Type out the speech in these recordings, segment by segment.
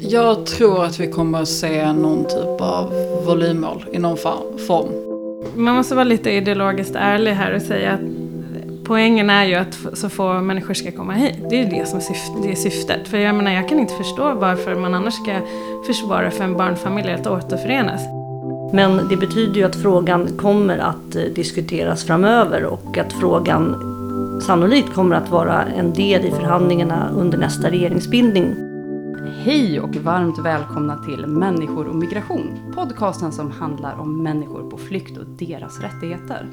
Jag tror att vi kommer att se någon typ av volymmål i någon form. Man måste vara lite ideologiskt ärlig här och säga att poängen är ju att så få människor ska komma hit. Det är ju det som är, syftet, det är syftet. För jag menar, jag kan inte förstå varför man annars ska försvara för en barnfamilj att återförenas. Men det betyder ju att frågan kommer att eh, diskuteras framöver och att frågan sannolikt kommer att vara en del i förhandlingarna under nästa regeringsbildning. Hej och varmt välkomna till Människor och migration. Podcasten som handlar om människor på flykt och deras rättigheter.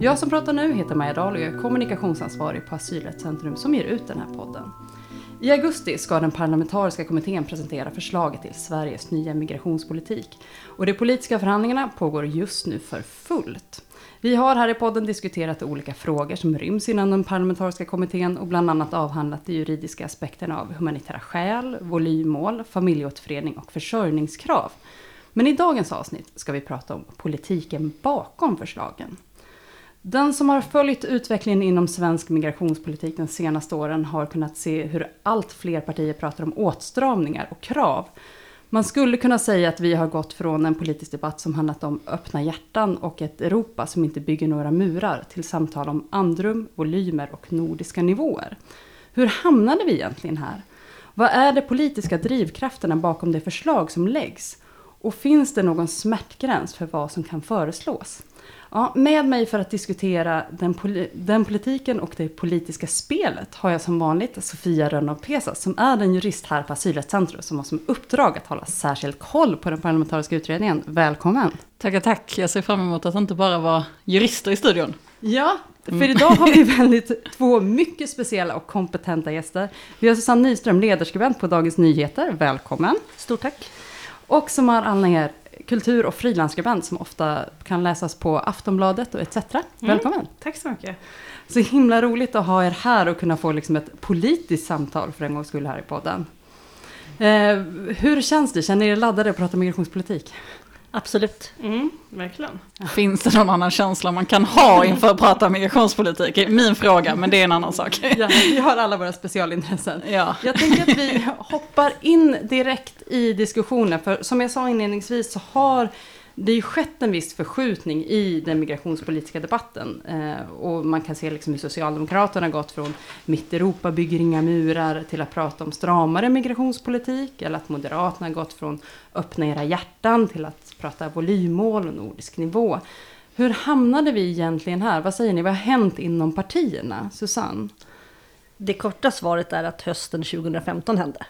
Jag som pratar nu heter Maja Dahl och jag är kommunikationsansvarig på Asylrättscentrum som ger ut den här podden. I augusti ska den parlamentariska kommittén presentera förslaget till Sveriges nya migrationspolitik. Och de politiska förhandlingarna pågår just nu för fullt. Vi har här i podden diskuterat olika frågor som ryms inom den parlamentariska kommittén och bland annat avhandlat de juridiska aspekterna av humanitära skäl, volymmål, familjeåterförening och försörjningskrav. Men i dagens avsnitt ska vi prata om politiken bakom förslagen. Den som har följt utvecklingen inom svensk migrationspolitik de senaste åren har kunnat se hur allt fler partier pratar om åtstramningar och krav. Man skulle kunna säga att vi har gått från en politisk debatt som handlat om öppna hjärtan och ett Europa som inte bygger några murar till samtal om andrum, volymer och nordiska nivåer. Hur hamnade vi egentligen här? Vad är de politiska drivkrafterna bakom det förslag som läggs? Och finns det någon smärtgräns för vad som kan föreslås? Ja, med mig för att diskutera den, poli den, politiken och det politiska spelet har jag som vanligt Sofia Rönnow Pesas som är den jurist här på Asylrättscentrum som har som uppdrag att hålla särskild koll på den parlamentariska utredningen. Välkommen! Tackar, tack. Jag ser fram emot att inte bara vara jurister i studion. Ja, för idag har vi väldigt två mycket speciella och kompetenta gäster. Vi har Susanne Nyström, ledarskribent på Dagens Nyheter. Välkommen! Stort tack! Och Somar Alnanger, kultur och frilansskribent som ofta kan läsas på Aftonbladet och etc. Mm. Välkommen! Tack så mycket! Så himla roligt att ha er här och kunna få liksom ett politiskt samtal för en gångs skull här i podden. Eh, hur känns det? Känner ni er laddade att prata migrationspolitik? Absolut. Mm, verkligen. Finns det någon annan känsla man kan ha inför att prata migrationspolitik? Min fråga, men det är en annan sak. Ja, vi har alla våra specialintressen. Ja. Jag tänker att vi hoppar in direkt i diskussionen. För som jag sa inledningsvis så har det ju skett en viss förskjutning i den migrationspolitiska debatten. Eh, och man kan se liksom hur Socialdemokraterna gått från mitt Europa bygger inga murar till att prata om stramare migrationspolitik. Eller att Moderaterna gått från öppna era hjärtan till att prata volymmål och nordisk nivå. Hur hamnade vi egentligen här? Vad säger ni? Vad har hänt inom partierna? Susanne? Det korta svaret är att hösten 2015 hände.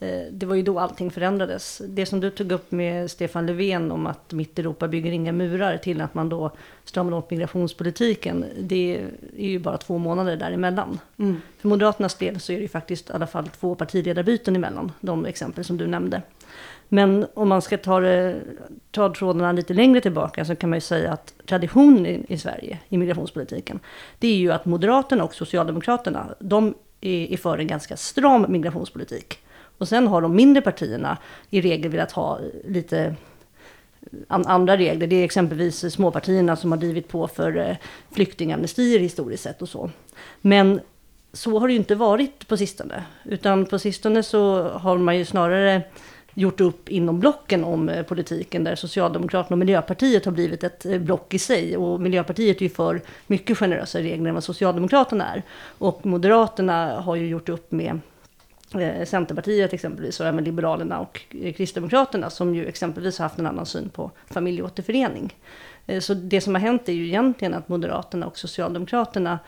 Eh, det var ju då allting förändrades. Det som du tog upp med Stefan Löfven om att mitt Europa bygger inga murar till att man då stramar åt migrationspolitiken. Det är ju bara två månader däremellan. Mm. För Moderaternas del så är det ju faktiskt i alla fall två partiledarbyten emellan. De exempel som du nämnde. Men om man ska ta, det, ta trådarna lite längre tillbaka så kan man ju säga att traditionen i, i Sverige i migrationspolitiken. Det är ju att Moderaterna och Socialdemokraterna de är, är för en ganska stram migrationspolitik. Och sen har de mindre partierna i regel velat ha lite andra regler. Det är exempelvis småpartierna som har drivit på för eh, flyktingamnestier historiskt sett och så. Men så har det ju inte varit på sistone. Utan på sistone så har man ju snarare gjort upp inom blocken om eh, politiken där Socialdemokraterna och Miljöpartiet har blivit ett eh, block i sig. Och Miljöpartiet är ju för mycket generösare regler än vad Socialdemokraterna är. Och Moderaterna har ju gjort upp med eh, Centerpartiet exempelvis och även Liberalerna och Kristdemokraterna som ju exempelvis har haft en annan syn på familjeåterförening. Så det som har hänt är ju egentligen att Moderaterna och Socialdemokraterna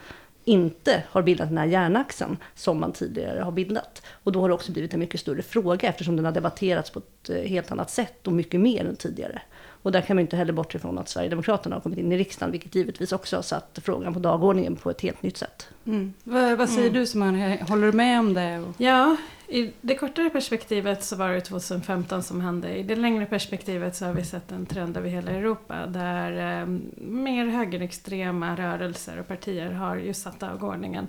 inte har bildat den här hjärnaxeln som man tidigare har bildat. Och då har det också blivit en mycket större fråga eftersom den har debatterats på ett eh, helt annat sätt och mycket mer än tidigare. Och där kan man inte heller bortse från att Sverigedemokraterna har kommit in i riksdagen, vilket givetvis också har satt frågan på dagordningen på ett helt nytt sätt. Mm. Vad, vad, säger mm. du Simone, håller du med om det? Ja, i det kortare perspektivet så var det 2015 som hände. I det längre perspektivet så har vi sett en trend över hela Europa där eh, mer högerextrema rörelser och partier har just satt dagordningen.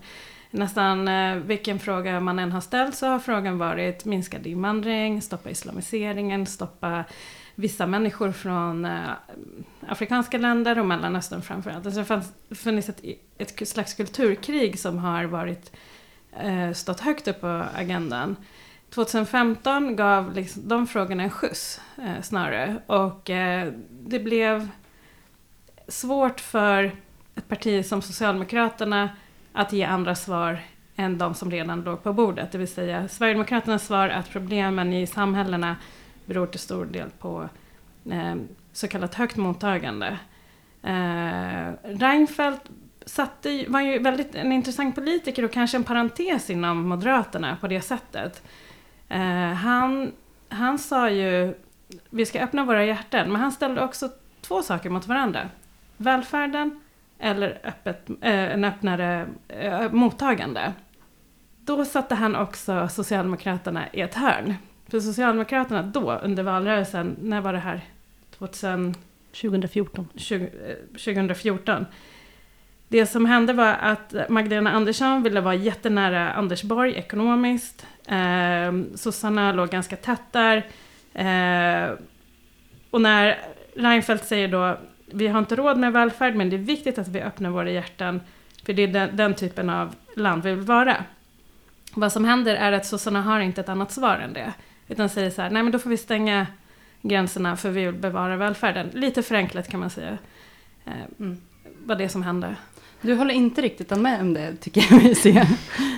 Nästan eh, vilken fråga man än har ställt så har frågan varit minskad invandring, stoppa islamiseringen, stoppa vissa människor från eh, afrikanska länder och Mellanöstern framförallt. Alltså det har funnits ett, ett slags kulturkrig som har varit, eh, stått högt upp på agendan. 2015 gav liksom de frågorna en skjuts eh, snarare. Och eh, det blev svårt för ett parti som Socialdemokraterna att ge andra svar än de som redan låg på bordet. Det vill säga Sverigedemokraternas svar att problemen i samhällena beror till stor del på eh, så kallat högt mottagande. Eh, Reinfeldt satte, var ju väldigt en intressant politiker och kanske en parentes inom Moderaterna på det sättet. Eh, han, han sa ju, vi ska öppna våra hjärtan, men han ställde också två saker mot varandra. Välfärden eller öppet, eh, en öppnare eh, mottagande. Då satte han också Socialdemokraterna i ett hörn. För Socialdemokraterna då, under valrörelsen, när var det här? 2000, 2014. 20, 2014. Det som hände var att Magdalena Andersson ville vara jättenära Anders Borg ekonomiskt. Eh, Sossarna låg ganska tätt där. Eh, och när Reinfeldt säger då vi har inte råd med välfärd men det är viktigt att vi öppnar våra hjärtan för det är den, den typen av land vi vill vara. Vad som händer är att sossarna har inte ett annat svar än det. Utan säger så här, nej men då får vi stänga gränserna för vi vill bevara välfärden. Lite förenklat kan man säga. Eh, Mm. vad det är som händer. Du håller inte riktigt med om det, tycker jag vi ser.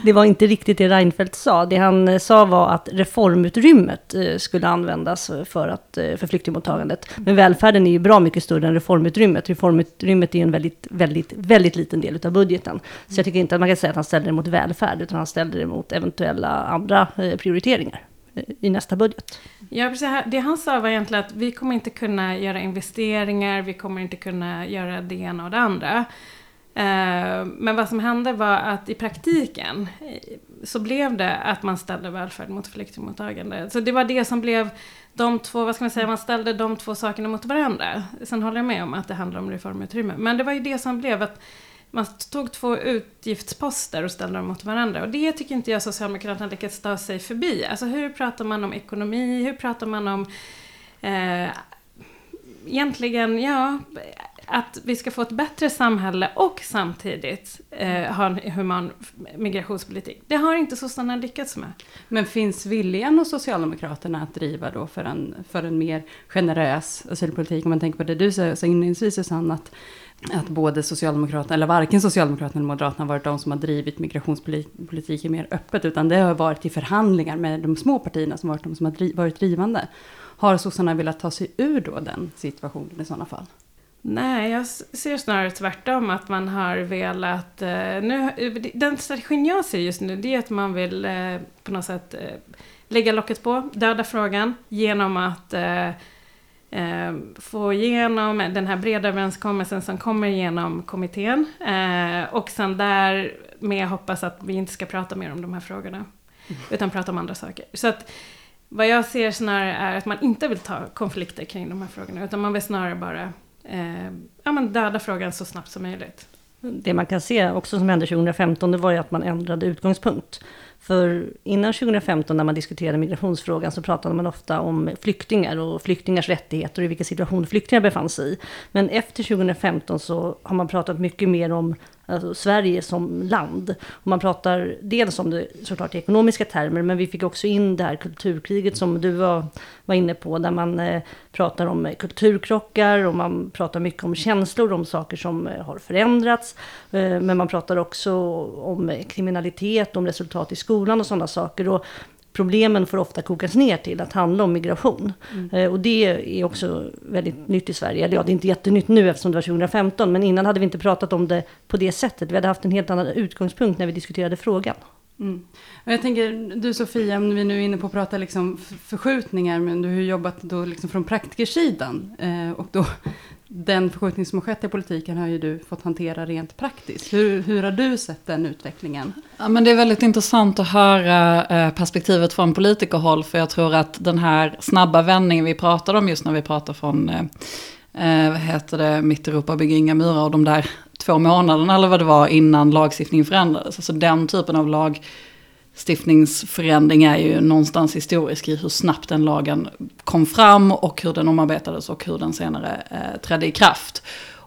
Det var inte riktigt det Reinfeldt sa. Det han eh, sa var att reformutrymmet eh, skulle användas för, att, eh, för flyktingmottagandet. Men välfärden är ju bra mycket större än reformutrymmet. Reformutrymmet är ju en väldigt, väldigt, väldigt liten del av budgeten. Så jag tycker inte att man kan säga att han ställde det mot välfärd, utan han ställde det mot eventuella andra eh, prioriteringar eh, i nästa budget. Ja, precis. Det han sa var egentligen att vi kommer inte kunna göra investeringar, vi kommer inte kunna göra det ena och det andra. Eh, men vad som hände var att i praktiken eh, så blev det att man ställde välfärd mot flyktingmottagande. Så det var det som blev de två, vad ska man säga, man ställde de två sakerna mot varandra. Sen håller jag med om att det handlar om reformutrymme. Men det var ju det som blev att man tog två utgiftsposter och ställde dem mot varandra. Och det tycker inte jag Socialdemokraterna lyckats ta sig förbi. Alltså hur pratar man om ekonomi, hur pratar man om eh, egentligen, ja, att vi ska få ett bättre samhälle och samtidigt eh, ha en human migrationspolitik. Det har inte sossarna lyckats med. Men finns viljan hos Socialdemokraterna att driva då för en, för en mer generös asylpolitik? Om man tänker på det du sa inledningsvis Susanne, att, att både Socialdemokraterna, eller varken Socialdemokraterna eller Moderaterna har varit de som har drivit migrationspolitiken mer öppet, utan det har varit i förhandlingar med de små partierna som varit de som har driv, varit drivande. Har sossarna velat ta sig ur då den situationen i sådana fall? Nej, jag ser snarare tvärtom att man har velat... Eh, nu, den strategin jag ser just nu det är att man vill eh, på något sätt eh, lägga locket på, döda frågan genom att eh, få igenom den här breda överenskommelsen som kommer genom kommittén. Eh, och sen där med hoppas att vi inte ska prata mer om de här frågorna. Utan prata om andra saker. Så att vad jag ser snarare är att man inte vill ta konflikter kring de här frågorna. Utan man vill snarare bara eh, ja, men döda frågan så snabbt som möjligt. Det man kan se också som hände 2015, det var ju att man ändrade utgångspunkt. För innan 2015 när man diskuterade migrationsfrågan så pratade man ofta om flyktingar och flyktingars rättigheter och i vilken situation flyktingar befann sig i. Men efter 2015 så har man pratat mycket mer om alltså, Sverige som land. Och man pratar dels om det såklart i ekonomiska termer, men vi fick också in det här kulturkriget som du var, var inne på, där man eh, pratar om eh, kulturkrockar och man pratar mycket om känslor, om saker som eh, har förändrats. Eh, men man pratar också om eh, kriminalitet, om resultat i skolan och sådana saker. Och problemen får ofta kokas ner till att handla om migration. Eh, och det är också väldigt nytt i Sverige. Eller ja, det är inte jättenytt nu eftersom det var 2015, men innan hade vi inte pratat om det på det sättet. Vi hade haft en helt annan utgångspunkt när vi diskuterade frågan. Mm. Och jag tänker, du Sofia, om vi nu är inne på att prata liksom förskjutningar, men du har ju jobbat då liksom från praktikersidan. Eh, och då, den förskjutning som har skett i politiken har ju du fått hantera rent praktiskt. Hur, hur har du sett den utvecklingen? Ja, men det är väldigt intressant att höra eh, perspektivet från politikerhåll. För jag tror att den här snabba vändningen vi pratade om just när vi pratar från, eh, eh, vad heter det, Mitt Europa bygger inga murar och de där två månaderna eller vad det var innan lagstiftningen förändrades. Alltså den typen av lagstiftningsförändring är ju någonstans historisk i hur snabbt den lagen kom fram och hur den omarbetades och hur den senare eh, trädde i kraft.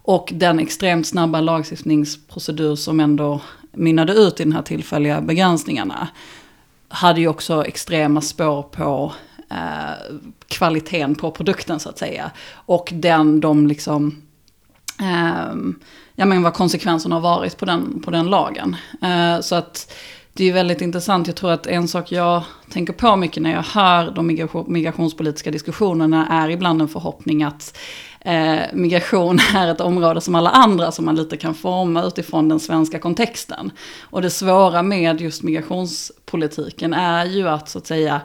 Och den extremt snabba lagstiftningsprocedur som ändå mynnade ut i de här tillfälliga begränsningarna. hade ju också extrema spår på eh, kvaliteten på produkten så att säga. Och den, de liksom, eh, ja men vad konsekvenserna har varit på den, på den lagen. Eh, så att det är väldigt intressant. Jag tror att en sak jag tänker på mycket när jag hör de migrationspolitiska diskussionerna är ibland en förhoppning att eh, migration är ett område som alla andra som man lite kan forma utifrån den svenska kontexten. Och det svåra med just migrationspolitiken är ju att så att säga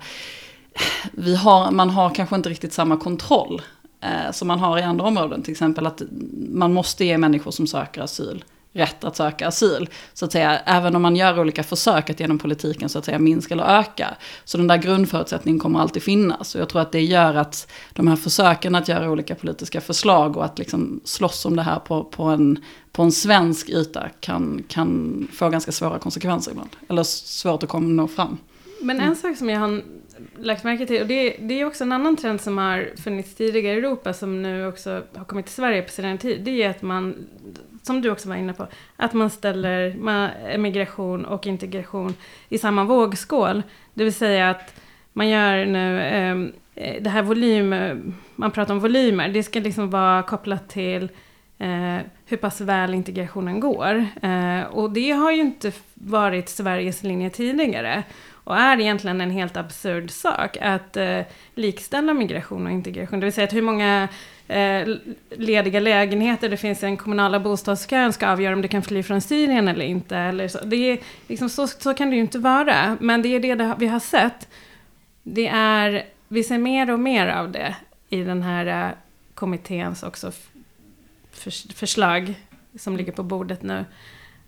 vi har, man har kanske inte riktigt samma kontroll eh, som man har i andra områden. Till exempel att man måste ge människor som söker asyl rätt att söka asyl. Så att säga, även om man gör olika försök att genom politiken så att säga minska eller öka. Så den där grundförutsättningen kommer alltid finnas. Och jag tror att det gör att de här försöken att göra olika politiska förslag och att liksom slåss om det här på, på, en, på en svensk yta kan, kan få ganska svåra konsekvenser ibland. Eller svårt att komma nå fram. Men en mm. sak som jag har lagt märke till, och det, det är också en annan trend som har funnits tidigare i Europa, som nu också har kommit till Sverige på senare tid, det är att man som du också var inne på, att man ställer migration och integration i samma vågskål. Det vill säga att man gör nu ehm, eh, det här volym, man pratar om volymer, det ska liksom vara kopplat till eh, hur pass väl integrationen går. Eh, och det har ju inte varit Sveriges linje tidigare. Och är egentligen en helt absurd sak att eh, likställa migration och integration. Det vill säga att hur många eh, lediga lägenheter det finns i den kommunala bostadskön ska avgöra om du kan fly från Syrien eller inte. Eller så. Det är, liksom, så, så kan det ju inte vara. Men det är det vi har sett. Det är, vi ser mer och mer av det i den här eh, kommitténs också förslag som ligger på bordet nu.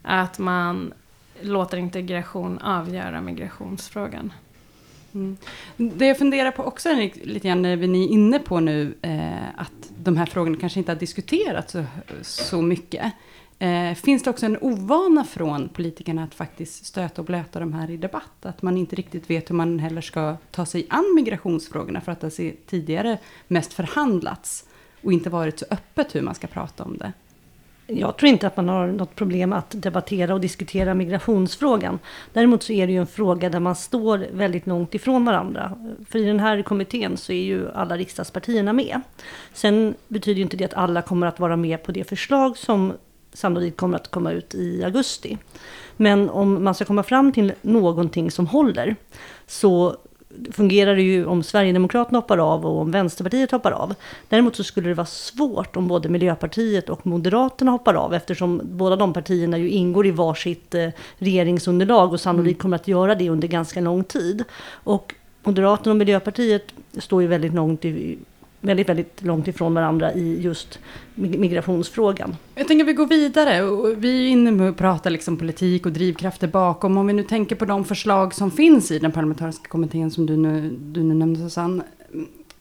Att man låter integration avgöra migrationsfrågan. Mm. Det jag funderar på också lite grann när vi är inne på nu, eh, att de här frågorna kanske inte har diskuterats så, så mycket. Eh, finns det också en ovana från politikerna att faktiskt stöta och blöta de här i debatt? Att man inte riktigt vet hur man heller ska ta sig an migrationsfrågorna för att det tidigare mest förhandlats och inte varit så öppet hur man ska prata om det. Jag tror inte att man har något problem att debattera och diskutera migrationsfrågan. Däremot så är det ju en fråga där man står väldigt långt ifrån varandra. För i den här kommittén så är ju alla riksdagspartierna med. Sen betyder ju inte det att alla kommer att vara med på det förslag som sannolikt kommer att komma ut i augusti. Men om man ska komma fram till någonting som håller så fungerar det ju om Sverigedemokraterna hoppar av och om Vänsterpartiet hoppar av. Däremot så skulle det vara svårt om både Miljöpartiet och Moderaterna hoppar av eftersom båda de partierna ju ingår i varsitt eh, regeringsunderlag och sannolikt mm. kommer att göra det under ganska lång tid. Och Moderaterna och Miljöpartiet står ju väldigt långt i, väldigt, väldigt långt ifrån varandra i just migrationsfrågan. Jag tänker att vi går vidare. Vi är inne med att prata liksom politik och drivkrafter bakom. Om vi nu tänker på de förslag som finns i den parlamentariska kommittén som du nu, du nu nämnde Susanne.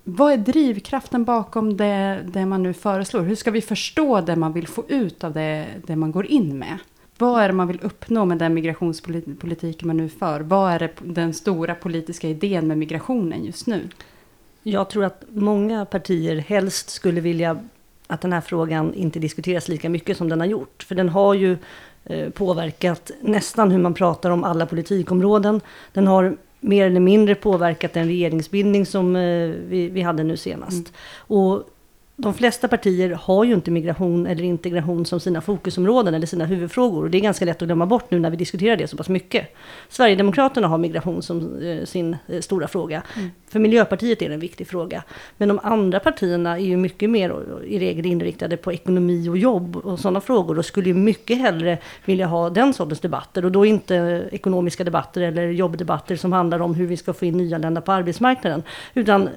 Vad är drivkraften bakom det, det man nu föreslår? Hur ska vi förstå det man vill få ut av det, det man går in med? Vad är det man vill uppnå med den migrationspolitik man nu för? Vad är det, den stora politiska idén med migrationen just nu? Jag tror att många partier helst skulle vilja att den här frågan inte diskuteras lika mycket som den har gjort. För den har ju eh, påverkat nästan hur man pratar om alla politikområden. Den har mer eller mindre påverkat den regeringsbildning som eh, vi, vi hade nu senast. Mm. Och de flesta partier har ju inte migration eller integration som sina fokusområden eller sina huvudfrågor. Och det är ganska lätt att glömma bort nu när vi diskuterar det så pass mycket. Sverigedemokraterna har migration som eh, sin eh, stora fråga. Mm. För Miljöpartiet är det en viktig fråga. Men de andra partierna är ju mycket mer i regel inriktade på ekonomi och jobb och sådana frågor. Och skulle ju mycket hellre vilja ha den sortens debatter. Och då inte ekonomiska debatter eller jobbdebatter som handlar om hur vi ska få in nyanlända på arbetsmarknaden. Utan eh,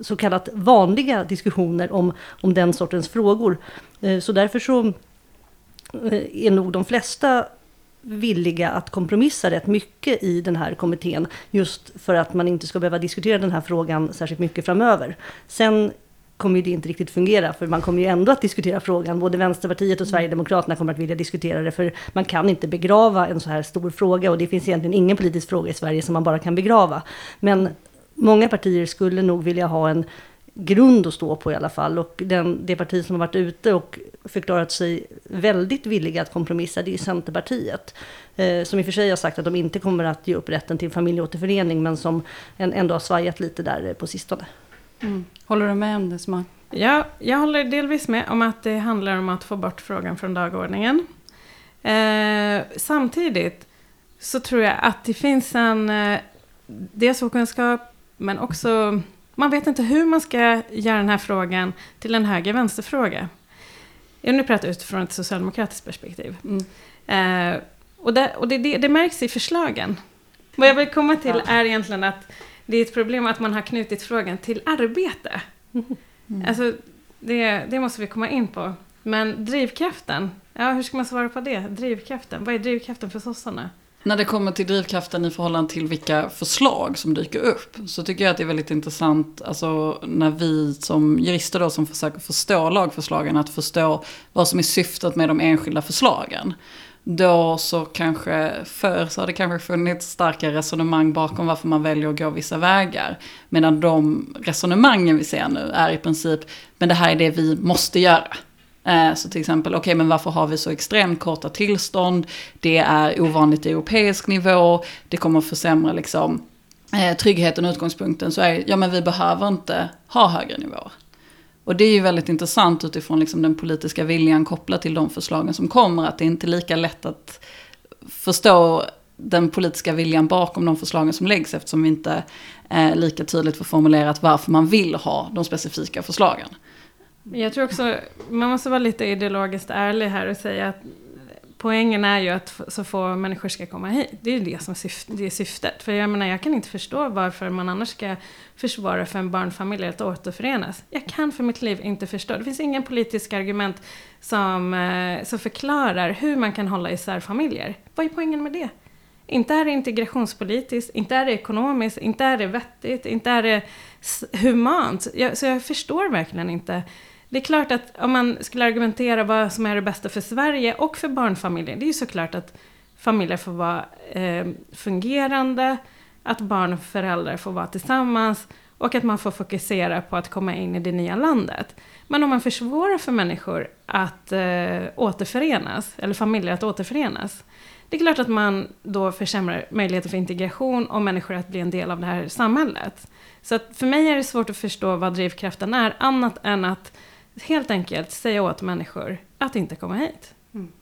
så kallat vanliga diskussioner om, om den sortens frågor. Eh, så därför så eh, är nog de flesta villiga att kompromissa rätt mycket i den här kommittén. Just för att man inte ska behöva diskutera den här frågan särskilt mycket framöver. Sen kommer det inte riktigt fungera, för man kommer ju ändå att diskutera frågan. Både Vänsterpartiet och Sverigedemokraterna kommer att vilja diskutera det, för man kan inte begrava en så här stor fråga. Och det finns egentligen ingen politisk fråga i Sverige som man bara kan begrava. Men många partier skulle nog vilja ha en grund att stå på i alla fall. Och den, det parti som har varit ute och förklarat sig väldigt villiga att kompromissa, det är Centerpartiet. Eh, som i och för sig har sagt att de inte kommer att ge upp rätten till familjeåterförening, men som en, ändå har svajat lite där på sistone. Mm. Håller du med om det, Smart? Ja, jag håller delvis med om att det handlar om att få bort frågan från dagordningen. Eh, samtidigt så tror jag att det finns en eh, dels okunskap, men också man vet inte hur man ska göra den här frågan till en höger-vänster-fråga. Nu pratar jag utifrån ett socialdemokratiskt perspektiv. Mm. Eh, och, det, och det, det, det, märks i förslagen. Vad jag vill komma till är egentligen att det är ett problem att man har knutit frågan till arbete. Mm. Alltså, det, det måste vi komma in på. Men drivkraften, ja hur ska man svara på det? Drivkraften, vad är drivkraften för sossarna? När det kommer till drivkraften i förhållande till vilka förslag som dyker upp så tycker jag att det är väldigt intressant, alltså när vi som jurister då som försöker förstå lagförslagen, att förstå vad som är syftet med de enskilda förslagen. Då så kanske, förr så har det kanske funnits starka resonemang bakom varför man väljer att gå vissa vägar. Medan de resonemangen vi ser nu är i princip, men det här är det vi måste göra. Eh, så till exempel, okej okay, men varför har vi så extremt korta tillstånd? Det är ovanligt i europeisk nivå, det kommer att försämra liksom eh, tryggheten och utgångspunkten. Så är ja men vi behöver inte ha högre nivåer. Och det är ju väldigt intressant utifrån liksom den politiska viljan kopplat till de förslagen som kommer. Att det är inte lika lätt att förstå den politiska viljan bakom de förslagen som läggs eftersom vi inte eh, lika tydligt får formulerat varför man vill ha de specifika förslagen. Jag tror också, man måste vara lite ideologiskt ärlig här och säga att poängen är ju att så få människor ska komma hit. Det är ju det som är, syft, det är syftet. För jag menar, jag kan inte förstå varför man annars ska försvara för en barnfamilj att återförenas. Jag kan för mitt liv inte förstå. Det finns ingen politisk argument som, eh, som förklarar hur man kan hålla isär familjer. Vad är poängen med det? Inte är det integrationspolitiskt, inte är det ekonomiskt, inte är det vettigt, inte är det humant. Jag, så jag förstår verkligen inte det är klart att om man skulle argumentera vad som är det bästa för Sverige och för barnfamiljer, det är ju såklart att familjer får vara eh, fungerande, att barn och föräldrar får vara tillsammans och att man får fokusera på att komma in i det nya landet. Men om man försvårar för människor att eh, återförenas, eller familjer att återförenas, det är klart att man då försämrar möjligheten för integration och människor att bli en del av det här samhället. Så att för mig är det svårt att förstå vad drivkraften är, annat än att helt enkelt säga åt människor att inte komma hit. Mm.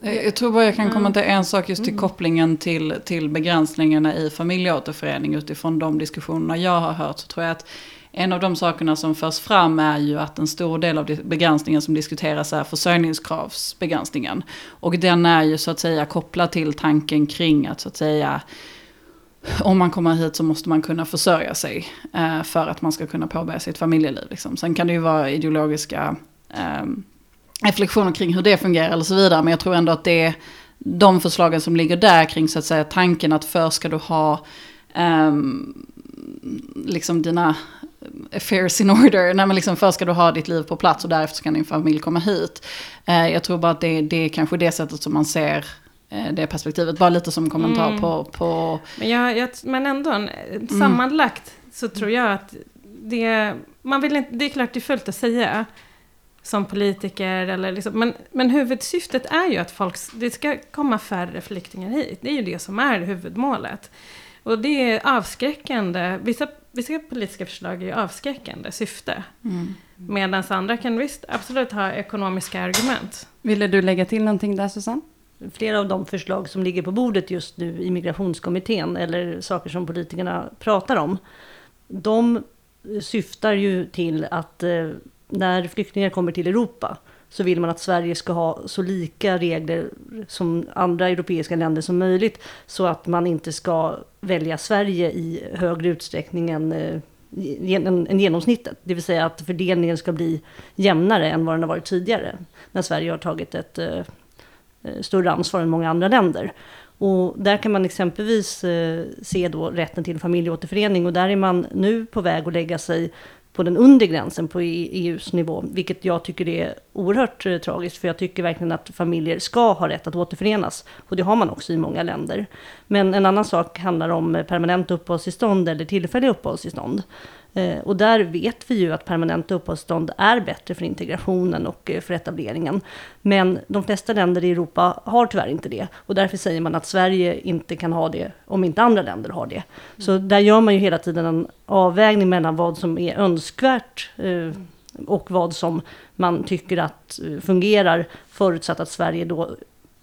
Jag tror bara jag kan komma till en sak just till mm. kopplingen till, till begränsningarna i familjeåterförening utifrån de diskussionerna jag har hört. Så tror jag att en av de sakerna som förs fram är ju att en stor del av begränsningen som diskuteras är försörjningskravsbegränsningen. Och den är ju så att säga kopplad till tanken kring att så att säga om man kommer hit så måste man kunna försörja sig eh, för att man ska kunna påbörja sitt familjeliv. Liksom. Sen kan det ju vara ideologiska eh, reflektioner kring hur det fungerar eller så vidare. Men jag tror ändå att det är de förslagen som ligger där kring så att säga tanken att först ska du ha eh, liksom dina affairs in order. Nej, men liksom först ska du ha ditt liv på plats och därefter kan din familj komma hit. Eh, jag tror bara att det, det är kanske det sättet som man ser det perspektivet. Bara lite som kommentar mm. på, på... Men, jag, jag, men ändå, mm. sammanlagt så tror jag att det, man vill inte, det är klart det är fullt att säga som politiker. Eller liksom, men, men huvudsyftet är ju att folk, det ska komma färre flyktingar hit. Det är ju det som är huvudmålet. Och det är avskräckande. Vissa, vissa politiska förslag är ju avskräckande syfte. Mm. Medan andra kan visst absolut ha ekonomiska argument. Ville du lägga till någonting där Susanne? Flera av de förslag som ligger på bordet just nu i migrationskommittén, eller saker som politikerna pratar om, de syftar ju till att eh, när flyktingar kommer till Europa så vill man att Sverige ska ha så lika regler som andra europeiska länder som möjligt. Så att man inte ska välja Sverige i högre utsträckning än, eh, än genomsnittet. Det vill säga att fördelningen ska bli jämnare än vad den har varit tidigare. När Sverige har tagit ett eh, Eh, större ansvar än många andra länder. Och där kan man exempelvis eh, se då rätten till familjeåterförening och där är man nu på väg att lägga sig på den undre gränsen på e EUs nivå, vilket jag tycker är oerhört eh, tragiskt, för jag tycker verkligen att familjer ska ha rätt att återförenas, och det har man också i många länder. Men en annan sak handlar om permanent uppehållstillstånd eller tillfälliga uppehållstillstånd. Eh, och där vet vi ju att permanenta uppehållstillstånd är bättre för integrationen och eh, för etableringen. Men de flesta länder i Europa har tyvärr inte det. Och därför säger man att Sverige inte kan ha det om inte andra länder har det. Så där gör man ju hela tiden en avvägning mellan vad som är önskvärt eh, och vad som man tycker att fungerar förutsatt att Sverige då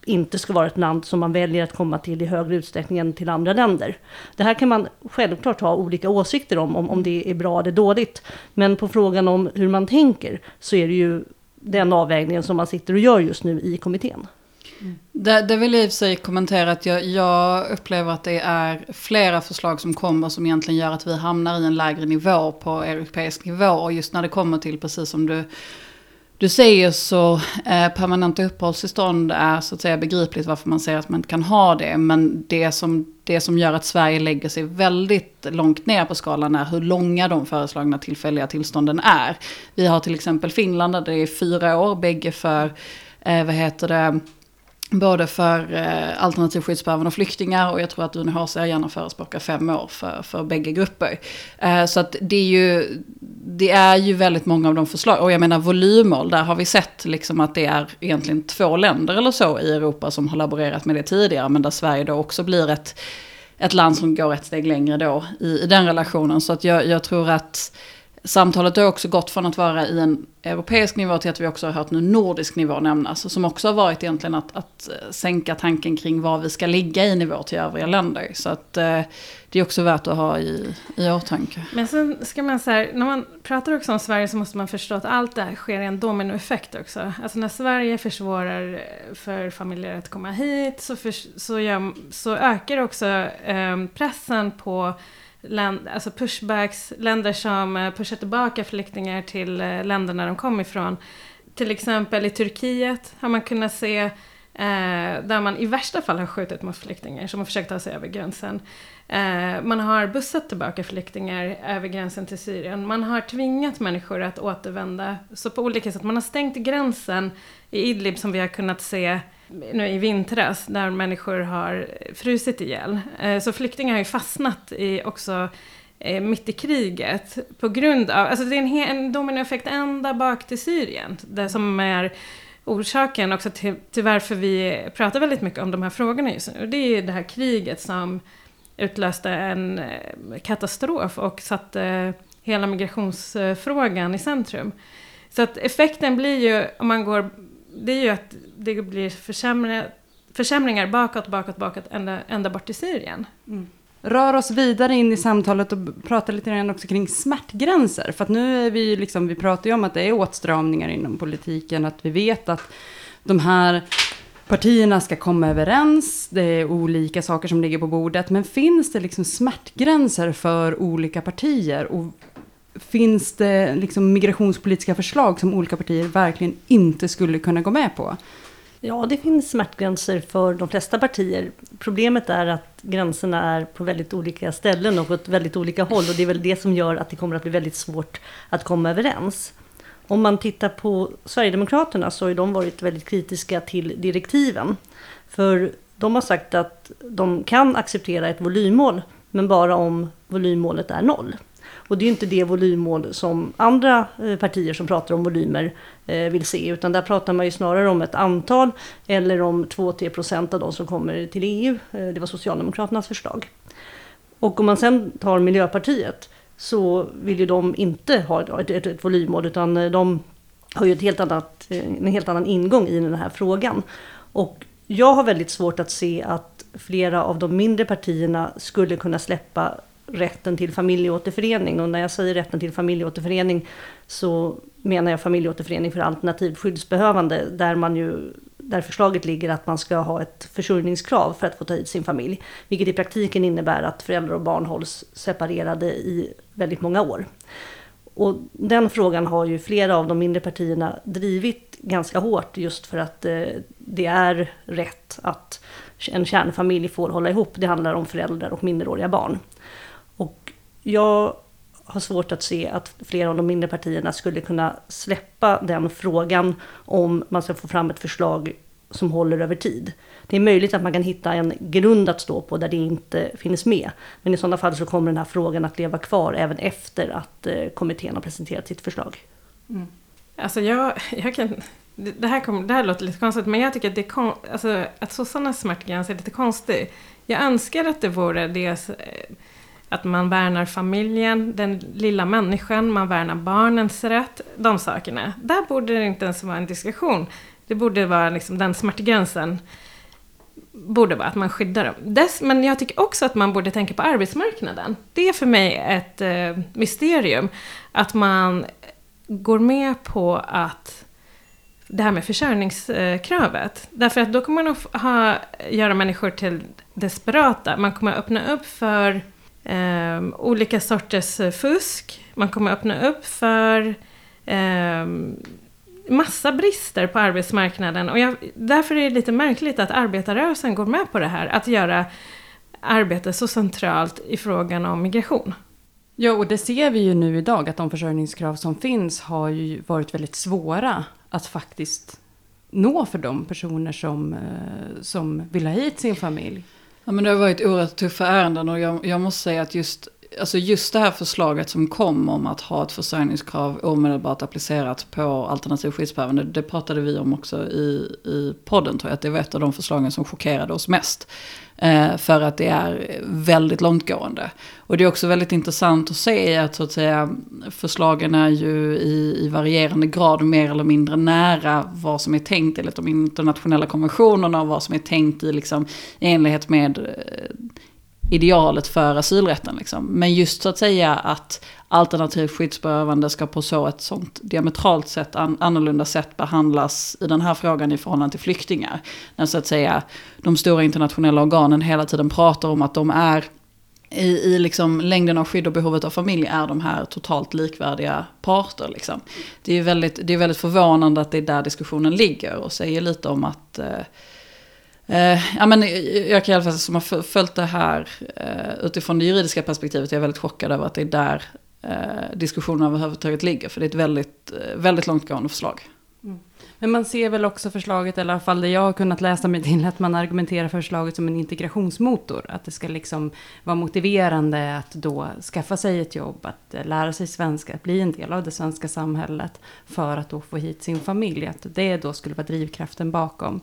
inte ska vara ett land som man väljer att komma till i högre utsträckning än till andra länder. Det här kan man självklart ha olika åsikter om, om, om det är bra eller dåligt. Men på frågan om hur man tänker så är det ju den avvägningen som man sitter och gör just nu i kommittén. Mm. Det, det vill jag i och för sig kommentera att jag, jag, upplever att det är flera förslag som kommer som egentligen gör att vi hamnar i en lägre nivå på europeisk nivå. Och just när det kommer till, precis som du du säger så eh, permanenta uppehållstillstånd är så att säga begripligt varför man säger att man inte kan ha det. Men det som, det som gör att Sverige lägger sig väldigt långt ner på skalan är hur långa de föreslagna tillfälliga tillstånden är. Vi har till exempel Finland där det är fyra år, bägge för, eh, vad heter det, Både för eh, alternativ skyddsbehövande och flyktingar och jag tror att UNHCR gärna förespråkar fem år för, för bägge grupper. Eh, så att det är, ju, det är ju väldigt många av de förslag, och jag menar volymmål, där har vi sett liksom att det är egentligen två länder eller så i Europa som har laborerat med det tidigare, men där Sverige då också blir ett, ett land som går ett steg längre då i, i den relationen. Så att jag, jag tror att Samtalet har också gått från att vara i en europeisk nivå till att vi också har hört nu nordisk nivå nämnas. Som också har varit egentligen att, att eh, sänka tanken kring var vi ska ligga i nivå till övriga länder. Så att eh, det är också värt att ha i, i åtanke. Men sen ska man så här, när man pratar också om Sverige så måste man förstå att allt det här sker i en dominoeffekt också. Alltså när Sverige försvårar eh, för familjer att komma hit så, för, så, gör, så ökar också eh, pressen på land, alltså pushbacks, länder som eh, pushar tillbaka flyktingar till eh, länderna de kom ifrån. Till exempel i Turkiet har man kunnat se eh, där man i värsta fall har skjutit mot flyktingar som har försökt ta sig över gränsen. Eh, man har bussat tillbaka flyktingar över gränsen till Syrien. Man har tvingat människor att återvända. Så på olika sätt. Man har stängt gränsen i Idlib som vi har kunnat se nu i vintras där människor har frusit ihjäl. Eh, så flyktingar har ju fastnat i också eh, mitt i kriget på grund av, alltså det är en, en dominoeffekt ända bak till Syrien. Det som är orsaken också till, till varför vi pratar väldigt mycket om de här frågorna just nu. Det är ju det här kriget som utlöste en eh, katastrof och satte hela migrationsfrågan i centrum. Så att effekten blir ju, om man går det är ju att det blir försämringar, försämringar bakåt, bakåt, bakåt, ända, ända bort till Syrien. Mm. Rör oss vidare in i samtalet och pratar lite grann också kring smärtgränser. För att nu är vi liksom, vi pratar ju om att det är åtstramningar inom politiken, att vi vet att de här partierna ska komma överens, det är olika saker som ligger på bordet, men finns det liksom smärtgränser för olika partier? Och finns det liksom migrationspolitiska förslag som olika partier verkligen inte skulle kunna gå med på? Ja, det finns smärtgränser för de flesta partier. Problemet är att gränserna är på väldigt olika ställen och åt väldigt olika håll. Och det är väl det som gör att det kommer att bli väldigt svårt att komma överens. Om man tittar på Sverigedemokraterna så har de varit väldigt kritiska till direktiven. För de har sagt att de kan acceptera ett volymmål, men bara om volymmålet är noll. Och det är inte det volymmål som andra eh, partier som pratar om volymer eh, vill se, utan där pratar man ju snarare om ett antal eller om 2-3 procent av de som kommer till EU. Eh, det var Socialdemokraternas förslag. Och om man sen tar Miljöpartiet så vill ju de inte ha ett, ett, ett volymmål utan de har ju ett helt annat, en helt annan ingång i den här frågan. Och jag har väldigt svårt att se att flera av de mindre partierna skulle kunna släppa rätten till familjeåterförening. Och när jag säger rätten till familjeåterförening så menar jag familjeåterförening för alternativt skyddsbehövande där man ju där förslaget ligger att man ska ha ett försörjningskrav för att få ta hit sin familj. Vilket i praktiken innebär att föräldrar och barn hålls separerade i väldigt många år. Och den frågan har ju flera av de mindre partierna drivit ganska hårt just för att eh, det är rätt att en kärnfamilj får hålla ihop. Det handlar om föräldrar och minderåriga barn. Jag har svårt att se att flera av de mindre partierna skulle kunna släppa den frågan om man ska få fram ett förslag som håller över tid. Det är möjligt att man kan hitta en grund att stå på där det inte finns med. Men i sådana fall så kommer den här frågan att leva kvar även efter att eh, kommittén har presenterat sitt förslag. Mm. Alltså jag, jag kan, det, här kom, det här låter lite konstigt, men jag tycker att, det kon, alltså, att sossarnas smärtgräns är lite konstig. Jag önskar att det vore det att man värnar familjen, den lilla människan, man värnar barnens rätt, de sakerna. Där borde det inte ens vara en diskussion. Det borde vara liksom den smärtgränsen borde vara att man skyddar dem. Dess, men jag tycker också att man borde tänka på arbetsmarknaden. Det är för mig ett eh, mysterium att man går med på att det här med försörjningskravet. Därför att då kommer man att ha, göra människor till desperata. Man kommer att öppna upp för eh, olika sorters eh, fusk. Man kommer öppna upp för eh, massa brister på arbetsmarknaden. Och jag, därför är det lite märkligt att arbetarrörelsen går med på det här. Att göra arbete så centralt i frågan om migration. Ja, och det ser vi ju nu idag att de försörjningskrav som finns har ju varit väldigt svåra att faktiskt nå för de personer som, eh, som vill ha hit sin familj. Ja, men det har varit oerhört tuffa ärenden och jag, jag måste säga att just, alltså just det här förslaget som kom om att ha ett försörjningskrav omedelbart applicerat på alternativ skyddsbehövande. Det pratade vi om också i, i podden tror jag. Att det var ett av de förslagen som chockerade oss mest. Eh, för att det är väldigt långtgående. Och det är också väldigt intressant att se att, så att säga, förslagen är ju i, i varierande grad mer eller mindre nära vad som är tänkt enligt de internationella konventionerna och vad som är tänkt i, liksom, i enlighet med eh, idealet för asylrätten. Liksom. Men just så att säga att alternativt skyddsbehövande ska på så ett sånt diametralt sätt, an, annorlunda sätt behandlas i den här frågan i förhållande till flyktingar. När så att säga de stora internationella organen hela tiden pratar om att de är i, i liksom längden av skydd och behovet av familj är de här totalt likvärdiga parter. Liksom. Det, är väldigt, det är väldigt förvånande att det är där diskussionen ligger och säger lite om att eh, Eh, ja, men jag kan i alla fall som har följt det här eh, utifrån det juridiska perspektivet, jag är väldigt chockad över att det är där eh, diskussionen överhuvudtaget ligger. För det är ett väldigt, eh, väldigt långtgående förslag. Mm. Men man ser väl också förslaget, eller i alla fall det jag har kunnat läsa mig till, att man argumenterar för förslaget som en integrationsmotor. Att det ska liksom vara motiverande att då skaffa sig ett jobb, att lära sig svenska, att bli en del av det svenska samhället för att då få hit sin familj. Att det då skulle vara drivkraften bakom.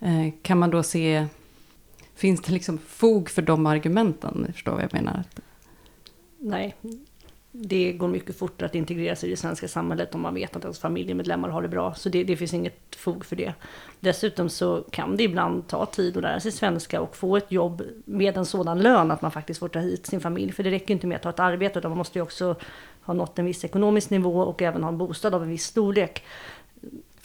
Eh, kan man då se, finns det liksom fog för de argumenten? Förstår vad jag menar? Nej, det går mycket fortare att integrera sig i det svenska samhället om man vet att ens familjemedlemmar har det bra. Så det, det, finns inget fog för det. Dessutom så kan det ibland ta tid att lära sig svenska och få ett jobb med en sådan lön att man faktiskt får ta hit sin familj. För det räcker inte med att ha ett arbete utan man måste ju också ha nått en viss ekonomisk nivå och även ha en bostad av en viss storlek.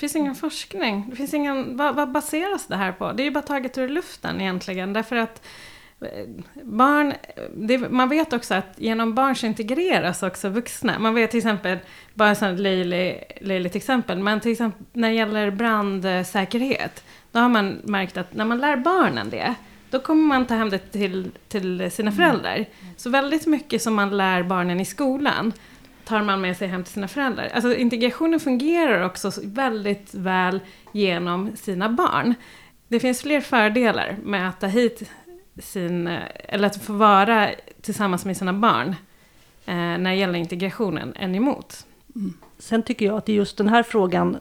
Det finns ingen forskning. Det finns ingen, vad, vad baseras det här på? Det är ju bara taget ur luften egentligen. Därför att eh, barn, det, man vet också att genom barn så integreras också vuxna. Man vet till exempel, bara ett löjligt exempel, men till exempel när det gäller brandsäkerhet, då har man märkt att när man lär barnen det, då kommer man ta hem det till, till sina föräldrar. Så väldigt mycket som man lär barnen i skolan, tar man med sig hem till sina föräldrar. Alltså integrationen fungerar också väldigt väl genom sina barn. Det finns fler fördelar med att ta hit sin, eh, eller att få vara tillsammans med sina barn eh, när det gäller integrationen än emot. Mm. Sen tycker jag att i just den här frågan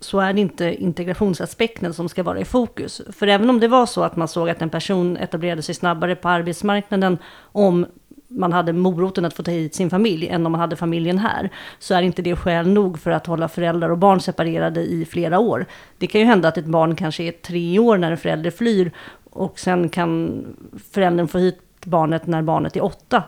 så är det inte integrationsaspekten som ska vara i fokus. För även om det var så att man såg att en person etablerade sig snabbare på arbetsmarknaden om man hade moroten att få ta hit sin familj än om man hade familjen här. Så är inte det skäl nog för att hålla föräldrar och barn separerade i flera år. Det kan ju hända att ett barn kanske är tre år när en förälder flyr och sen kan föräldern få hit barnet när barnet är åtta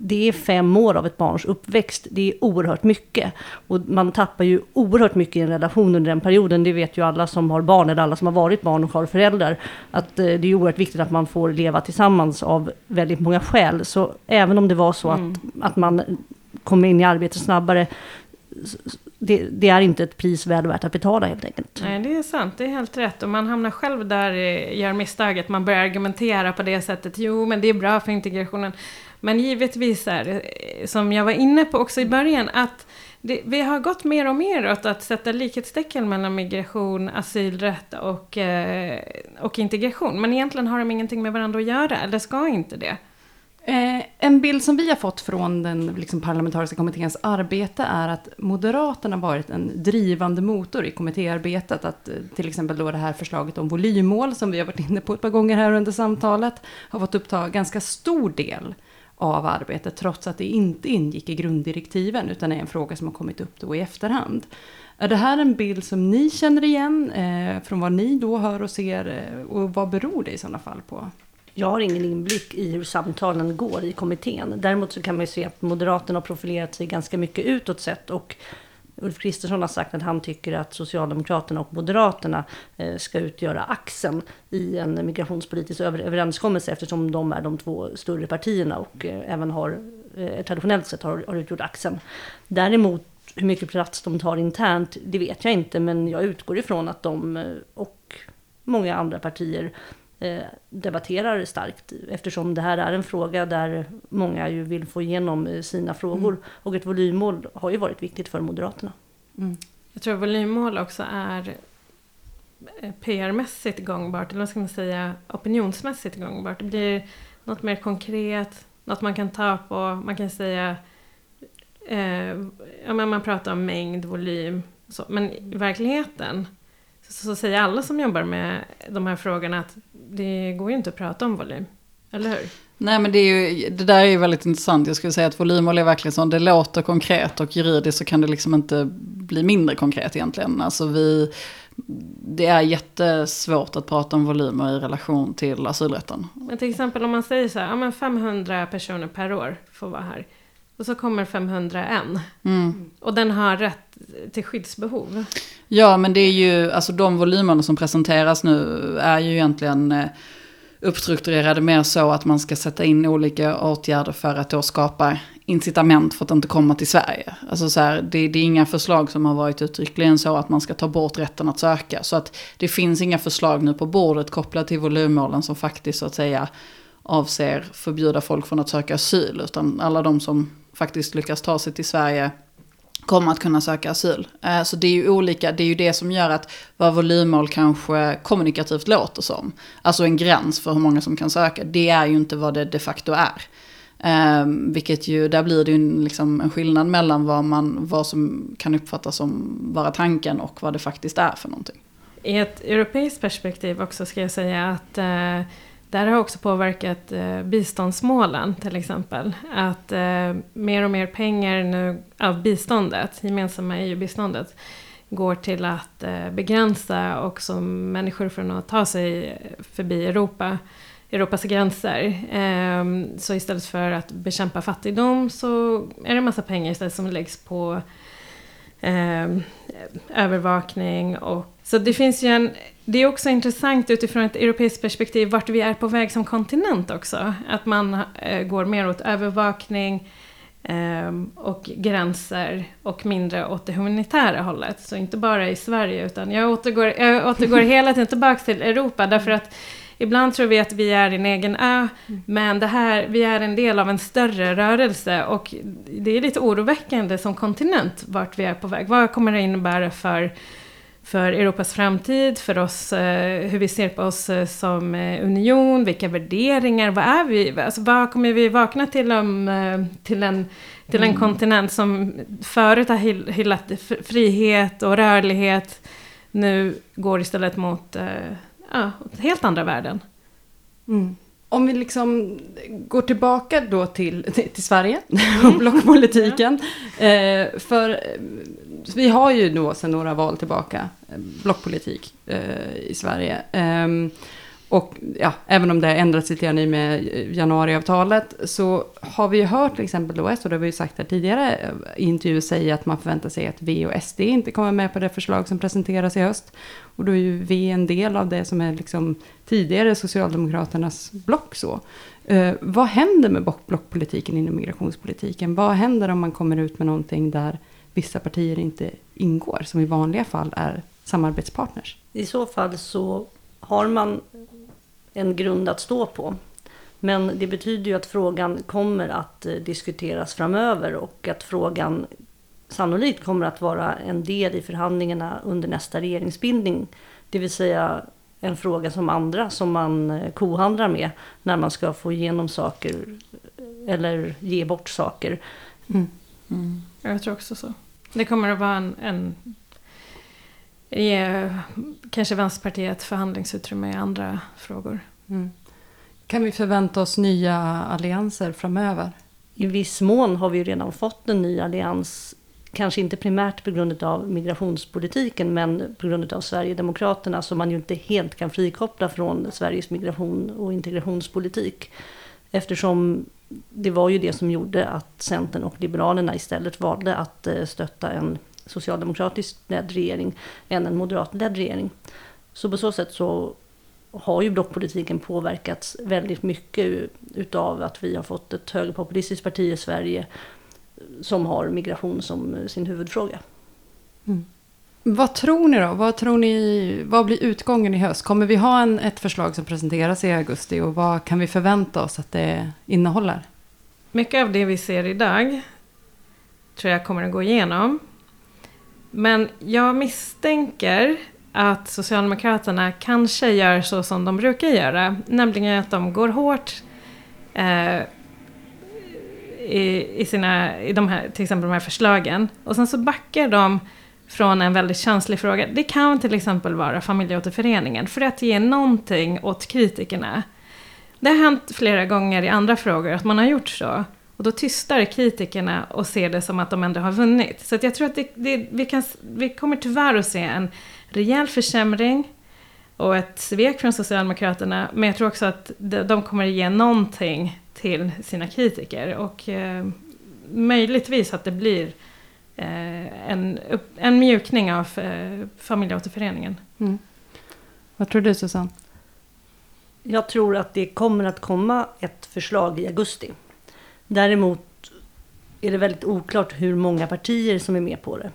det är fem år av ett barns uppväxt. Det är oerhört mycket. Och man tappar ju oerhört mycket i en relation under den perioden. Det vet ju alla som har barn eller alla som har varit barn och har föräldrar. Att eh, det är oerhört viktigt att man får leva tillsammans av väldigt många skäl. Så även om det var så mm. att, att man kom in i arbete snabbare det, det, är inte ett pris väl värt att betala helt enkelt. Nej, det är sant. Det är helt rätt. Och man hamnar själv där, gör misstaget. Man börjar argumentera på det sättet. Jo, men det är bra för integrationen. Men givetvis är det, som jag var inne på också i början, att det, vi har gått mer och mer åt att sätta likhetstecken mellan migration, asylrätt och, eh, och integration. Men egentligen har de ingenting med varandra att göra, eller ska inte det. Eh, en bild som vi har fått från den liksom, parlamentariska kommitténs arbete är att Moderaterna varit en drivande motor i kommittéarbetet. Att eh, till exempel då det här förslaget om volymmål som vi har varit inne på ett par gånger här under samtalet har fått uppta ganska stor del av arbetet trots att det inte ingick i grunddirektiven utan är en fråga som har kommit upp då i efterhand. Är det här en bild som ni känner igen eh, från vad ni då hör och ser eh, och vad beror det i sådana fall på? Jag har ingen inblick i hur samtalen går i kommittén. Däremot så kan man ju se att Moderaterna har profilerat sig ganska mycket utåt sett och Ulf Kristersson har sagt att han tycker att Socialdemokraterna och Moderaterna eh, ska utgöra axeln i en migrationspolitisk överenskommelse eftersom de är de två större partierna och eh, även har eh, traditionellt sett har, har utgjort axeln. Däremot hur mycket plats de tar internt, det vet jag inte, men jag utgår ifrån att de och många andra partier debatterar starkt eftersom det här är en fråga där många ju vill få igenom eh, sina frågor. Mm. Och ett volymmål har ju varit viktigt för Moderaterna. Mm. Jag tror volymmål också är eh, PR-mässigt gångbart, eller vad ska man säga, opinionsmässigt gångbart. Det blir något mer konkret, något man kan ta på, man kan säga, eh, ja men man pratar om mängd, volym, så. men i verkligheten så säger alla som jobbar med de här frågorna att det går ju inte att prata om volym. Eller hur? Nej men det, är ju, det där är ju väldigt intressant. Jag skulle säga att volymmål är verkligen så. Det låter konkret och juridiskt så kan det liksom inte bli mindre konkret egentligen. Alltså vi, det är jättesvårt att prata om volymer i relation till asylrätten. Men till exempel om man säger så här, ja men 500 personer per år får vara här. Och så kommer 501. Mm. Och den har rätt till skyddsbehov. Ja, men det är ju, alltså de volymerna som presenteras nu är ju egentligen eh, uppstrukturerade mer så att man ska sätta in olika åtgärder för att då skapa incitament för att inte komma till Sverige. Alltså så här, det, det, är inga förslag som har varit uttryckligen så att man ska ta bort rätten att söka. Så att det finns inga förslag nu på bordet kopplat till volymmålen som faktiskt så att säga avser förbjuda folk från att söka asyl. Utan alla de som faktiskt lyckas ta sig till Sverige kommer att kunna söka asyl. Eh, så det är ju olika, det är ju det som gör att vad volymmål kanske kommunikativt låter som. Alltså en gräns för hur många som kan söka, det är ju inte vad det de facto är. Um, vilket ju, där blir det ju liksom en skillnad mellan vad, man, vad som kan uppfattas som vara tanken och vad det faktiskt är för någonting. I ett europeiskt perspektiv också ska jag säga att eh, det där har också påverkat eh, biståndsmålen till exempel. Att eh, mer och mer pengar nu av biståndet, gemensamma EU-biståndet, går till att eh, begränsa också människor från att ta sig förbi Europa, Europas gränser. Eh, så istället för att bekämpa fattigdom så är det en massa pengar istället som läggs på ehm, övervakning och så det finns ju en det är också intressant utifrån ett europeiskt perspektiv vart vi är på väg som kontinent också. Att man eh, går mer åt övervakning eh, och gränser och mindre åt det humanitära hållet. Så inte bara i Sverige utan jag återgår, jag återgår hela tiden tillbaka till Europa därför att Ibland tror vi att vi är en egen ö, men det här, vi är en del av en större rörelse och det är lite oroväckande som kontinent vart vi är på väg. Vad kommer det innebära för för Europas framtid, för oss, eh, hur vi ser på oss eh, som eh, union, vilka värderingar, vad är vi, alltså vad kommer vi vakna till om, till en, till en mm. kontinent som förut har hyllat frihet och rörlighet, nu går istället mot ja, helt andra värden. Mm. Om vi liksom går tillbaka då till, till, Sverige och mm. blockpolitiken. Mm. Eh, för vi har ju då sedan några val tillbaka eh, blockpolitik eh, i Sverige. Eh, och ja, även om det har ändrats lite grann i med eh, januariavtalet så har vi ju hört till exempel då, och det har vi ju sagt här tidigare eh, i intervjuer säga att man förväntar sig att V och SD inte kommer med på det förslag som presenteras i höst. Och då är ju V en del av det som är liksom tidigare Socialdemokraternas block så. Eh, vad händer med blockpolitiken inom migrationspolitiken? Vad händer om man kommer ut med någonting där vissa partier inte ingår, som i vanliga fall är samarbetspartners? I så fall så har man en grund att stå på. Men det betyder ju att frågan kommer att eh, diskuteras framöver och att frågan sannolikt kommer att vara en del i förhandlingarna under nästa regeringsbildning. Det vill säga en fråga som andra som man eh, kohandlar med när man ska få igenom saker eller ge bort saker. Mm. Mm. Jag tror också så. Det kommer att vara en, en ge kanske Vänsterpartiet förhandlingsutrymme i andra frågor. Mm. Kan vi förvänta oss nya allianser framöver? I viss mån har vi redan fått en ny allians. Kanske inte primärt på grund av migrationspolitiken men på grund av Sverigedemokraterna som man ju inte helt kan frikoppla från Sveriges migration och integrationspolitik. Eftersom det var ju det som gjorde att Centern och Liberalerna istället valde att eh, stötta en socialdemokratiskt ledd regering än en moderatledd regering. Så på så sätt så har ju blockpolitiken påverkats väldigt mycket utav att vi har fått ett högerpopulistiskt parti i Sverige som har migration som eh, sin huvudfråga. Mm. Vad tror ni då? Vad, tror ni, vad blir utgången i höst? Kommer vi ha en, ett förslag som presenteras i augusti och vad kan vi förvänta oss att det innehåller? Mycket av det vi ser idag tror jag kommer att gå igenom. Men jag misstänker att Socialdemokraterna kanske gör så som de brukar göra, nämligen att de går hårt eh, i, i, sina, i de här, till exempel de här förslagen. Och sen så backar de från en väldigt känslig fråga. Det kan till exempel vara familjeåterföreningen, för att ge någonting åt kritikerna. Det har hänt flera gånger i andra frågor att man har gjort så. Och då tystar kritikerna och ser det som att de ändå har vunnit. Så jag tror att det, det, vi, kan, vi kommer tyvärr att se en rejäl försämring och ett svek från Socialdemokraterna. Men jag tror också att de kommer att ge någonting till sina kritiker. Och eh, möjligtvis att det blir eh, en, en mjukning av eh, familjeåterföreningen. Mm. Vad tror du Susanne? Jag tror att det kommer att komma ett förslag i augusti. Däremot är det väldigt oklart hur många partier som är med på det.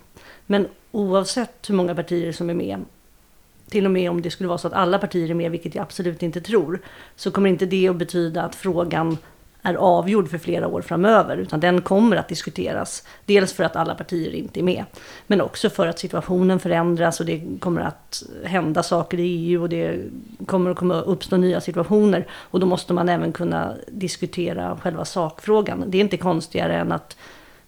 Men oavsett hur många partier som är med, till och med om det skulle vara så att alla partier är med, vilket jag absolut inte tror, så kommer inte det att betyda att frågan är avgjord för flera år framöver, utan den kommer att diskuteras. Dels för att alla partier inte är med, men också för att situationen förändras och det kommer att hända saker i EU och det kommer att komma uppstå nya situationer. Och då måste man även kunna diskutera själva sakfrågan. Det är inte konstigare än att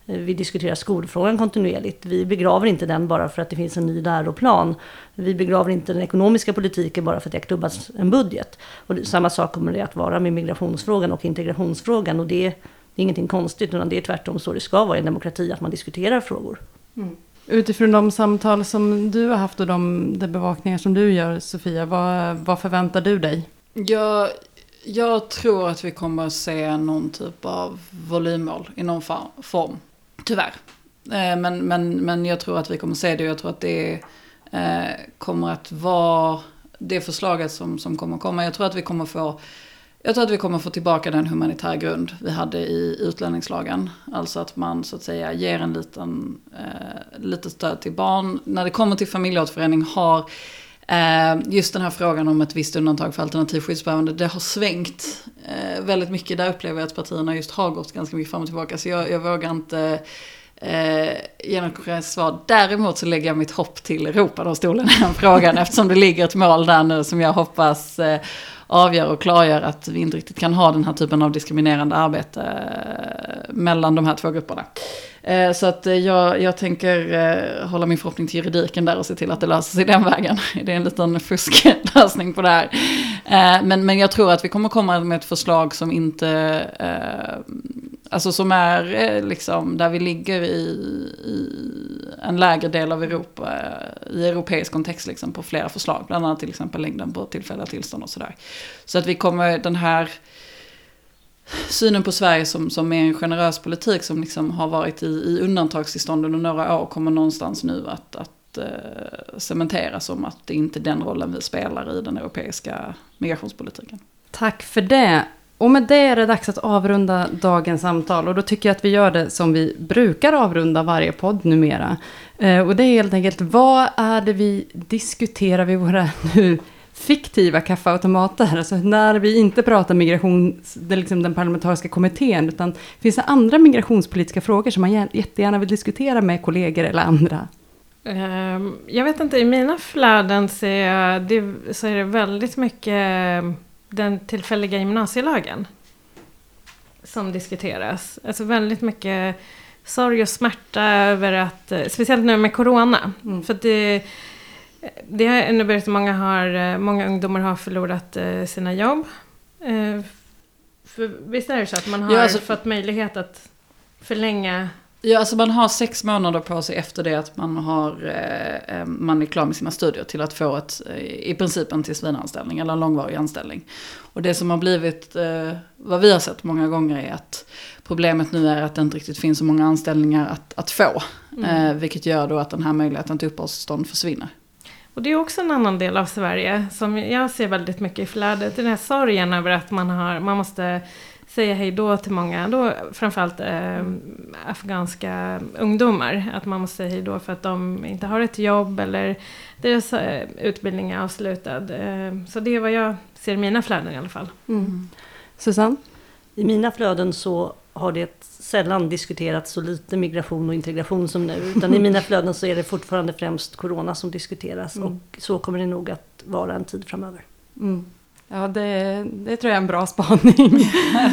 vi diskuterar skolfrågan kontinuerligt. Vi begraver inte den bara för att det finns en ny läroplan. Vi begraver inte den ekonomiska politiken bara för att det har klubbats en budget. Och samma sak kommer det att vara med migrationsfrågan och integrationsfrågan. Och det är, det är ingenting konstigt, utan det är tvärtom så det ska vara i en demokrati, att man diskuterar frågor. Mm. Utifrån de samtal som du har haft och de, de bevakningar som du gör, Sofia, vad, vad förväntar du dig? Jag, jag tror att vi kommer att se någon typ av volymmål i någon form. Tyvärr. Eh, men, men, men jag tror att vi kommer se det och jag tror att det eh, kommer att vara det förslaget som, som kommer komma. Jag tror att vi kommer få jag tror att vi kommer få tillbaka den humanitär grund vi hade i utlänningslagen. Alltså att man så att säga ger en liten, eh, lite stöd till barn. När det kommer till familjeåterförening har eh, just den här frågan om ett visst undantag för alternativskyddsbehövande, det har svängt eh, väldigt mycket. Där upplever jag att partierna just har gått ganska mycket fram och tillbaka. Så jag, jag vågar inte eh, ge något konkret svar. Däremot så lägger jag mitt hopp till Europadomstolen i den frågan eftersom det ligger ett mål där nu som jag hoppas eh, avgör och klargör att vi inte riktigt kan ha den här typen av diskriminerande arbete eh, mellan de här två grupperna. Eh, så att eh, jag, jag tänker hålla min förhoppning till juridiken där och se till att det löser sig den vägen. Det är en liten fusklösning på det här. Men, men jag tror att vi kommer komma med ett förslag som inte Alltså som är liksom där vi ligger i, i en lägre del av Europa, eh, i europeisk kontext liksom på flera förslag. Bland annat till exempel längden på tillfälliga tillstånd och sådär. Så att vi kommer, den här synen på Sverige som, som är en generös politik som liksom har varit i, i undantagstillstånd under några år kommer någonstans nu att, att eh, cementeras som att det inte är den rollen vi spelar i den europeiska migrationspolitiken. Tack för det. Och med det är det dags att avrunda dagens samtal. Och då tycker jag att vi gör det som vi brukar avrunda varje podd numera. Eh, och det är helt enkelt, vad är det vi diskuterar vid våra nu fiktiva kaffeautomater? Alltså när vi inte pratar migration, det liksom den parlamentariska kommittén, utan finns det andra migrationspolitiska frågor som man jättegärna vill diskutera med kollegor eller andra? Ehm, jag vet inte, i mina flöden det, så är det väldigt mycket den tillfälliga gymnasielagen som diskuteras. Alltså väldigt mycket sorg och smärta över att, speciellt nu med corona. Mm. För det, det har inneburit att många, har, många ungdomar har förlorat eh, sina jobb. Eh, för visst är det så att man har ja, alltså, fått möjlighet att förlänga Ja, alltså man har sex månader på sig efter det att man, har, eh, eh, man är klar med sina studier till att få ett, eh, i princip en tillsvidareanställning eller en långvarig anställning. Och det som har blivit, eh, vad vi har sett många gånger är att problemet nu är att det inte riktigt finns så många anställningar att, att få. Mm. Eh, vilket gör då att den här möjligheten till uppehållstillstånd försvinner. Och det är också en annan del av Sverige som jag ser väldigt mycket i flödet. Den här sorgen över att man, har, man måste säga hej då till många, då, framförallt eh, afghanska ungdomar. Att man måste säga hej då för att de inte har ett jobb eller deras eh, utbildning är avslutad. Eh, så det är vad jag ser i mina flöden i alla fall. Mm. Susanne? I mina flöden så har det sällan diskuterats så lite migration och integration som nu. Utan i mina flöden så är det fortfarande främst corona som diskuteras. Mm. Och så kommer det nog att vara en tid framöver. Mm. Ja, det, det tror jag är en bra spaning.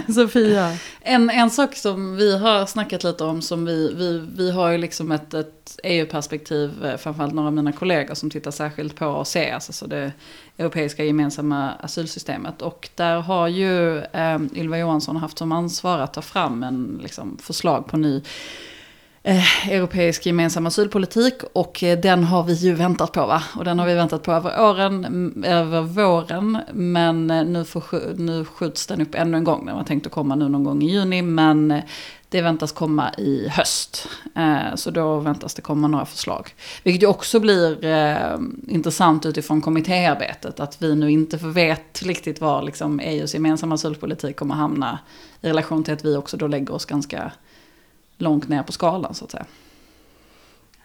Sofia? En, en sak som vi har snackat lite om, som vi, vi, vi har ju liksom ett, ett EU-perspektiv, eh, framförallt några av mina kollegor som tittar särskilt på CES, alltså det europeiska gemensamma asylsystemet. Och där har ju eh, Ylva Johansson haft som ansvar att ta fram en liksom, förslag på ny eh, europeisk gemensam asylpolitik och eh, den har vi ju väntat på va? Och den har vi väntat på över åren, över våren. Men eh, nu, får, nu skjuts den upp ännu en gång. Den var tänkt att komma nu någon gång i juni men eh, det väntas komma i höst. Eh, så då väntas det komma några förslag. Vilket ju också blir eh, intressant utifrån kommittéarbetet. Att vi nu inte vet riktigt var liksom, EUs gemensamma asylpolitik kommer hamna i relation till att vi också då lägger oss ganska långt ner på skalan så att säga.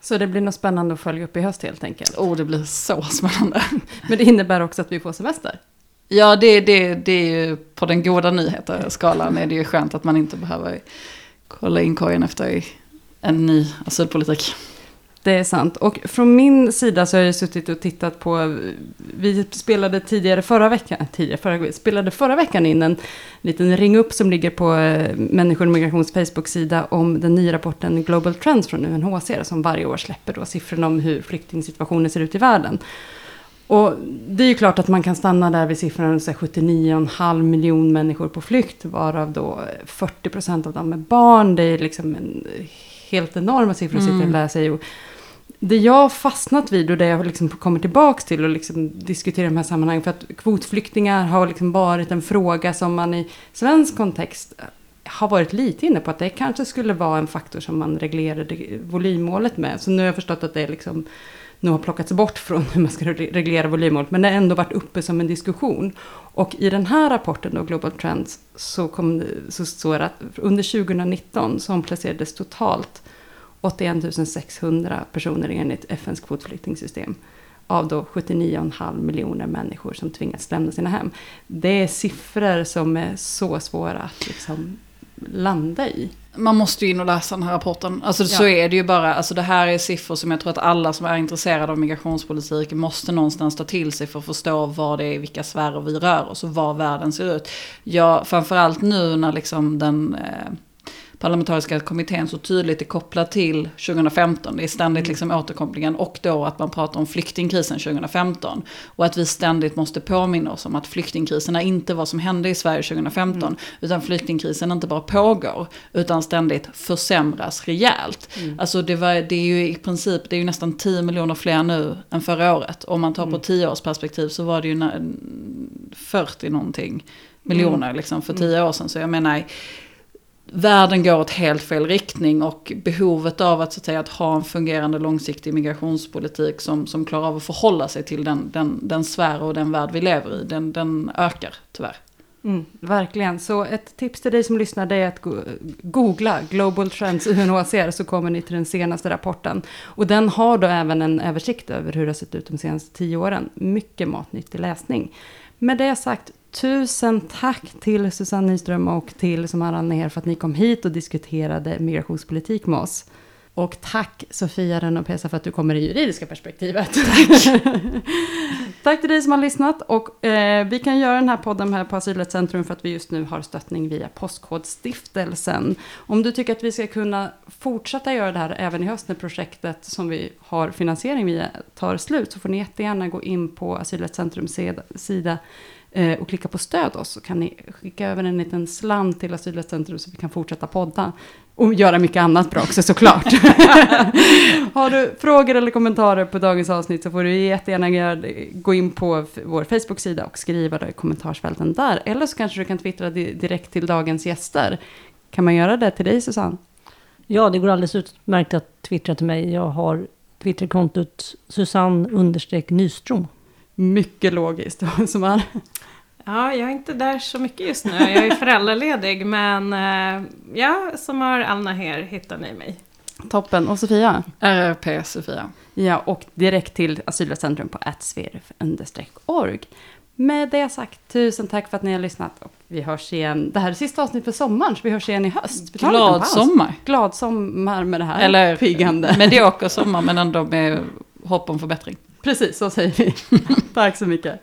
Så det blir något spännande att följa upp i höst helt enkelt? Oh, det blir så spännande. Men det innebär också att vi får semester? Ja, det, det, det är ju på den goda nyheter-skalan är det ju skönt att man inte behöver kolla in korgen efter en ny asylpolitik. Det är sant. Och från min sida så har jag suttit och tittat på, vi spelade tidigare förra veckan, tidigare förra, spelade förra veckan in en liten ring upp som ligger på eh, Människor och migrations Facebook-sida om den nya rapporten Global Trends från UNHCR som varje år släpper då siffrorna om hur flyktingsituationen ser ut i världen. Och det är ju klart att man kan stanna där vid siffran 79,5 miljon människor på flykt, varav då 40 procent av dem är barn. Det är liksom en helt enorma siffror att sitta och mm. läsa i det jag har fastnat vid och det jag liksom kommer tillbaka till och liksom diskuterar i de här sammanhangen. För att kvotflyktingar har liksom varit en fråga som man i svensk kontext har varit lite inne på att det kanske skulle vara en faktor som man reglerade volymmålet med. Så nu har jag förstått att det liksom nu har plockats bort från hur man ska reglera volymmålet. Men det har ändå varit uppe som en diskussion. Och i den här rapporten då, Global Trends, så, kom, så står det att under 2019 så omplacerades totalt 81 600 personer enligt FNs kvotflyktingsystem. Av då 79,5 miljoner människor som tvingats lämna sina hem. Det är siffror som är så svåra att liksom landa i. Man måste ju in och läsa den här rapporten. Alltså ja. så är det ju bara. Alltså det här är siffror som jag tror att alla som är intresserade av migrationspolitik måste någonstans ta till sig för att förstå vad det är, vilka sfärer vi rör oss och var världen ser ut. Ja, framförallt nu när liksom den eh, parlamentariska kommittén så tydligt är kopplad till 2015. Det är ständigt mm. liksom återkopplingen och då att man pratar om flyktingkrisen 2015. Och att vi ständigt måste påminna oss om att flyktingkrisen är inte vad som hände i Sverige 2015. Mm. Utan flyktingkrisen inte bara pågår utan ständigt försämras rejält. Mm. Alltså det, var, det är ju i princip, det är ju nästan 10 miljoner fler nu än förra året. Om man tar på 10 mm. års perspektiv så var det ju 40 någonting miljoner mm. liksom för 10 år sedan. Så jag menar världen går åt helt fel riktning och behovet av att, så att, säga, att ha en fungerande långsiktig migrationspolitik som, som klarar av att förhålla sig till den, den, den sfär och den värld vi lever i, den, den ökar tyvärr. Mm, verkligen. Så ett tips till dig som lyssnar det är att go- googla Global Trends UNHCR så kommer ni till den senaste rapporten. Och den har då även en översikt över hur det har sett ut de senaste tio åren. Mycket matnyttig läsning. Med det sagt, tusen tack till Susanne Nyström och till Samara Ner för att ni kom hit och diskuterade migrationspolitik med oss. Och tack Sofia Renopesa för att du kommer i juridiska perspektivet. Tack. tack till dig som har lyssnat. Och eh, vi kan göra den här podden här på Asylrättscentrum för att vi just nu har stöttning via Postkodstiftelsen. Om du tycker att vi ska kunna fortsätta göra det här även i höst när projektet som vi har finansiering via tar slut så får ni jättegärna gå in på Asylrättscentrums sida- sida och klicka på stöd oss så kan ni skicka över en liten slant till Asylrättscentrum så vi kan fortsätta podda. Och göra mycket annat bra också såklart. Har du frågor eller kommentarer på dagens avsnitt så får du jättegärna gå in på vår Facebook-sida och skriva det i kommentarsfälten där. Eller så kanske du kan twittra di- direkt till dagens gäster. Kan man göra det till dig Susanne? Ja, det går alldeles utmärkt att twittra till mig. Jag har Twitterkontot Susanne Nyström. Mycket logiskt. Som är. Ja, jag är inte där så mycket just nu. Jag är föräldraledig, men eh, ja, som har Alna här hittar ni mig. Toppen. Och Sofia? RRP Sofia. Ja, och direkt till Asylrättscentrum på atsverf-org. Med det sagt, tusen tack för att ni har lyssnat. Och vi hörs igen. Det här är sista avsnittet för sommaren, så vi hörs igen i höst. Vi Glad sommar. Glad sommar med det här. Eller piggande. medioker sommar men ändå med hopp om förbättring. Precis, så säger vi. tack så mycket.